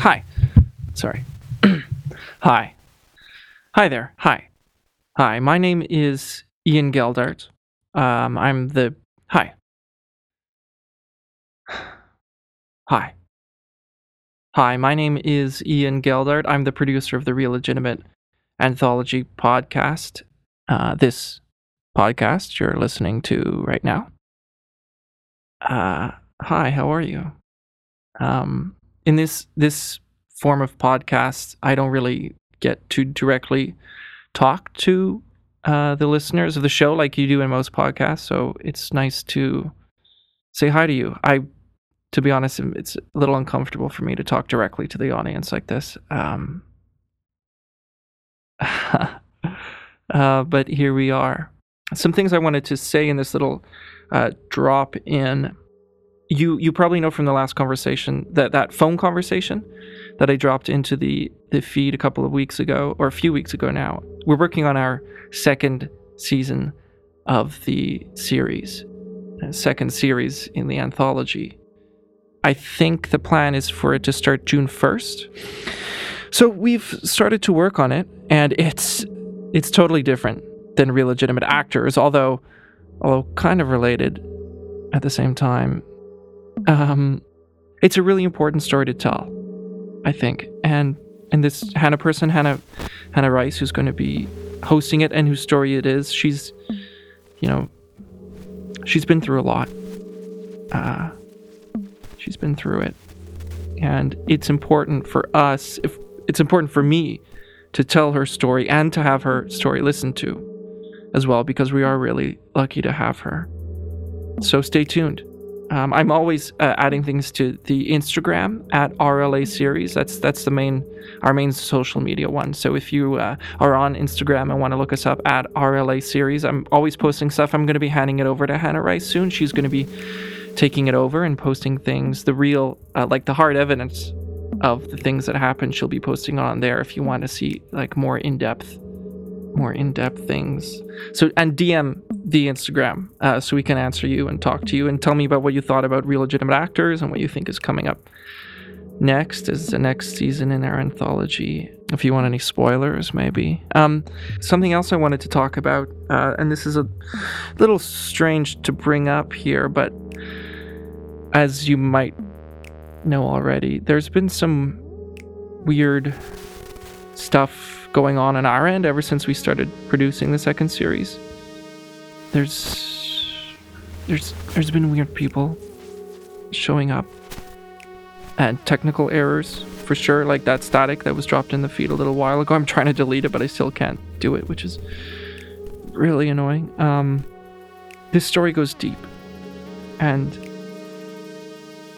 Hi. Sorry. Hi. Hi there. Hi. Hi. My name is Ian Geldart. Um, I'm the. Hi. Hi. Hi, my name is Ian Geldart. I'm the producer of the Real Legitimate Anthology podcast. Uh, this podcast you're listening to right now. Uh, hi, how are you? Um, in this this form of podcast, I don't really get to directly talk to uh, the listeners of the show like you do in most podcasts. So it's nice to say hi to you. I, to be honest, it's a little uncomfortable for me to talk directly to the audience like this. Um, uh, but here we are. Some things I wanted to say in this little uh, drop in. You you probably know from the last conversation that that phone conversation that I dropped into the the feed a couple of weeks ago or a few weeks ago now. We're working on our second season of the series, uh, second series in the anthology. I think the plan is for it to start June 1st. So we've started to work on it and it's it's totally different than real legitimate actors, although although kind of related at the same time. Um it's a really important story to tell, I think. And and this Hannah person, Hannah Hannah Rice, who's going to be hosting it and whose story it is, she's you know she's been through a lot. Uh she's been through it. And it's important for us if it's important for me to tell her story and to have her story listened to as well because we are really lucky to have her. So stay tuned. Um, I'm always uh, adding things to the Instagram at RLA series. That's that's the main our main social media one. So if you uh, are on Instagram and want to look us up at RLA series, I'm always posting stuff. I'm going to be handing it over to Hannah Rice soon. She's going to be taking it over and posting things, the real uh, like the hard evidence of the things that happen. She'll be posting on there if you want to see like more in depth more in-depth things. So and DM the Instagram uh, so we can answer you and talk to you and tell me about what you thought about real legitimate actors and what you think is coming up next is the next season in our anthology. If you want any spoilers, maybe. Um, something else I wanted to talk about, uh, and this is a little strange to bring up here, but as you might know already, there's been some weird stuff going on on our end ever since we started producing the second series. There's there's there's been weird people showing up. And technical errors for sure like that static that was dropped in the feed a little while ago. I'm trying to delete it but i still can't do it which is really annoying. Um, this story goes deep. And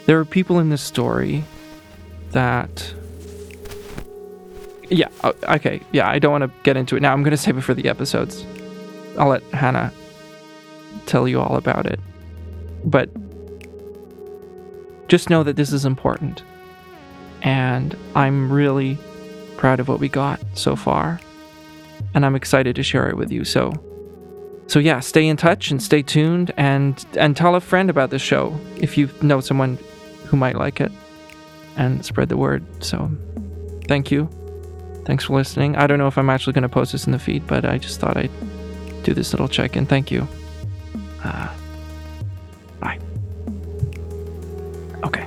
there are people in this story that yeah. Oh, okay. Yeah. I don't want to get into it now. I'm going to save it for the episodes. I'll let Hannah tell you all about it. But just know that this is important. And I'm really proud of what we got so far. And I'm excited to share it with you. So so yeah, stay in touch and stay tuned and and tell a friend about the show if you know someone who might like it and spread the word. So thank you. Thanks for listening. I don't know if I'm actually going to post this in the feed, but I just thought I'd do this little check in. Thank you. Uh, bye. Okay.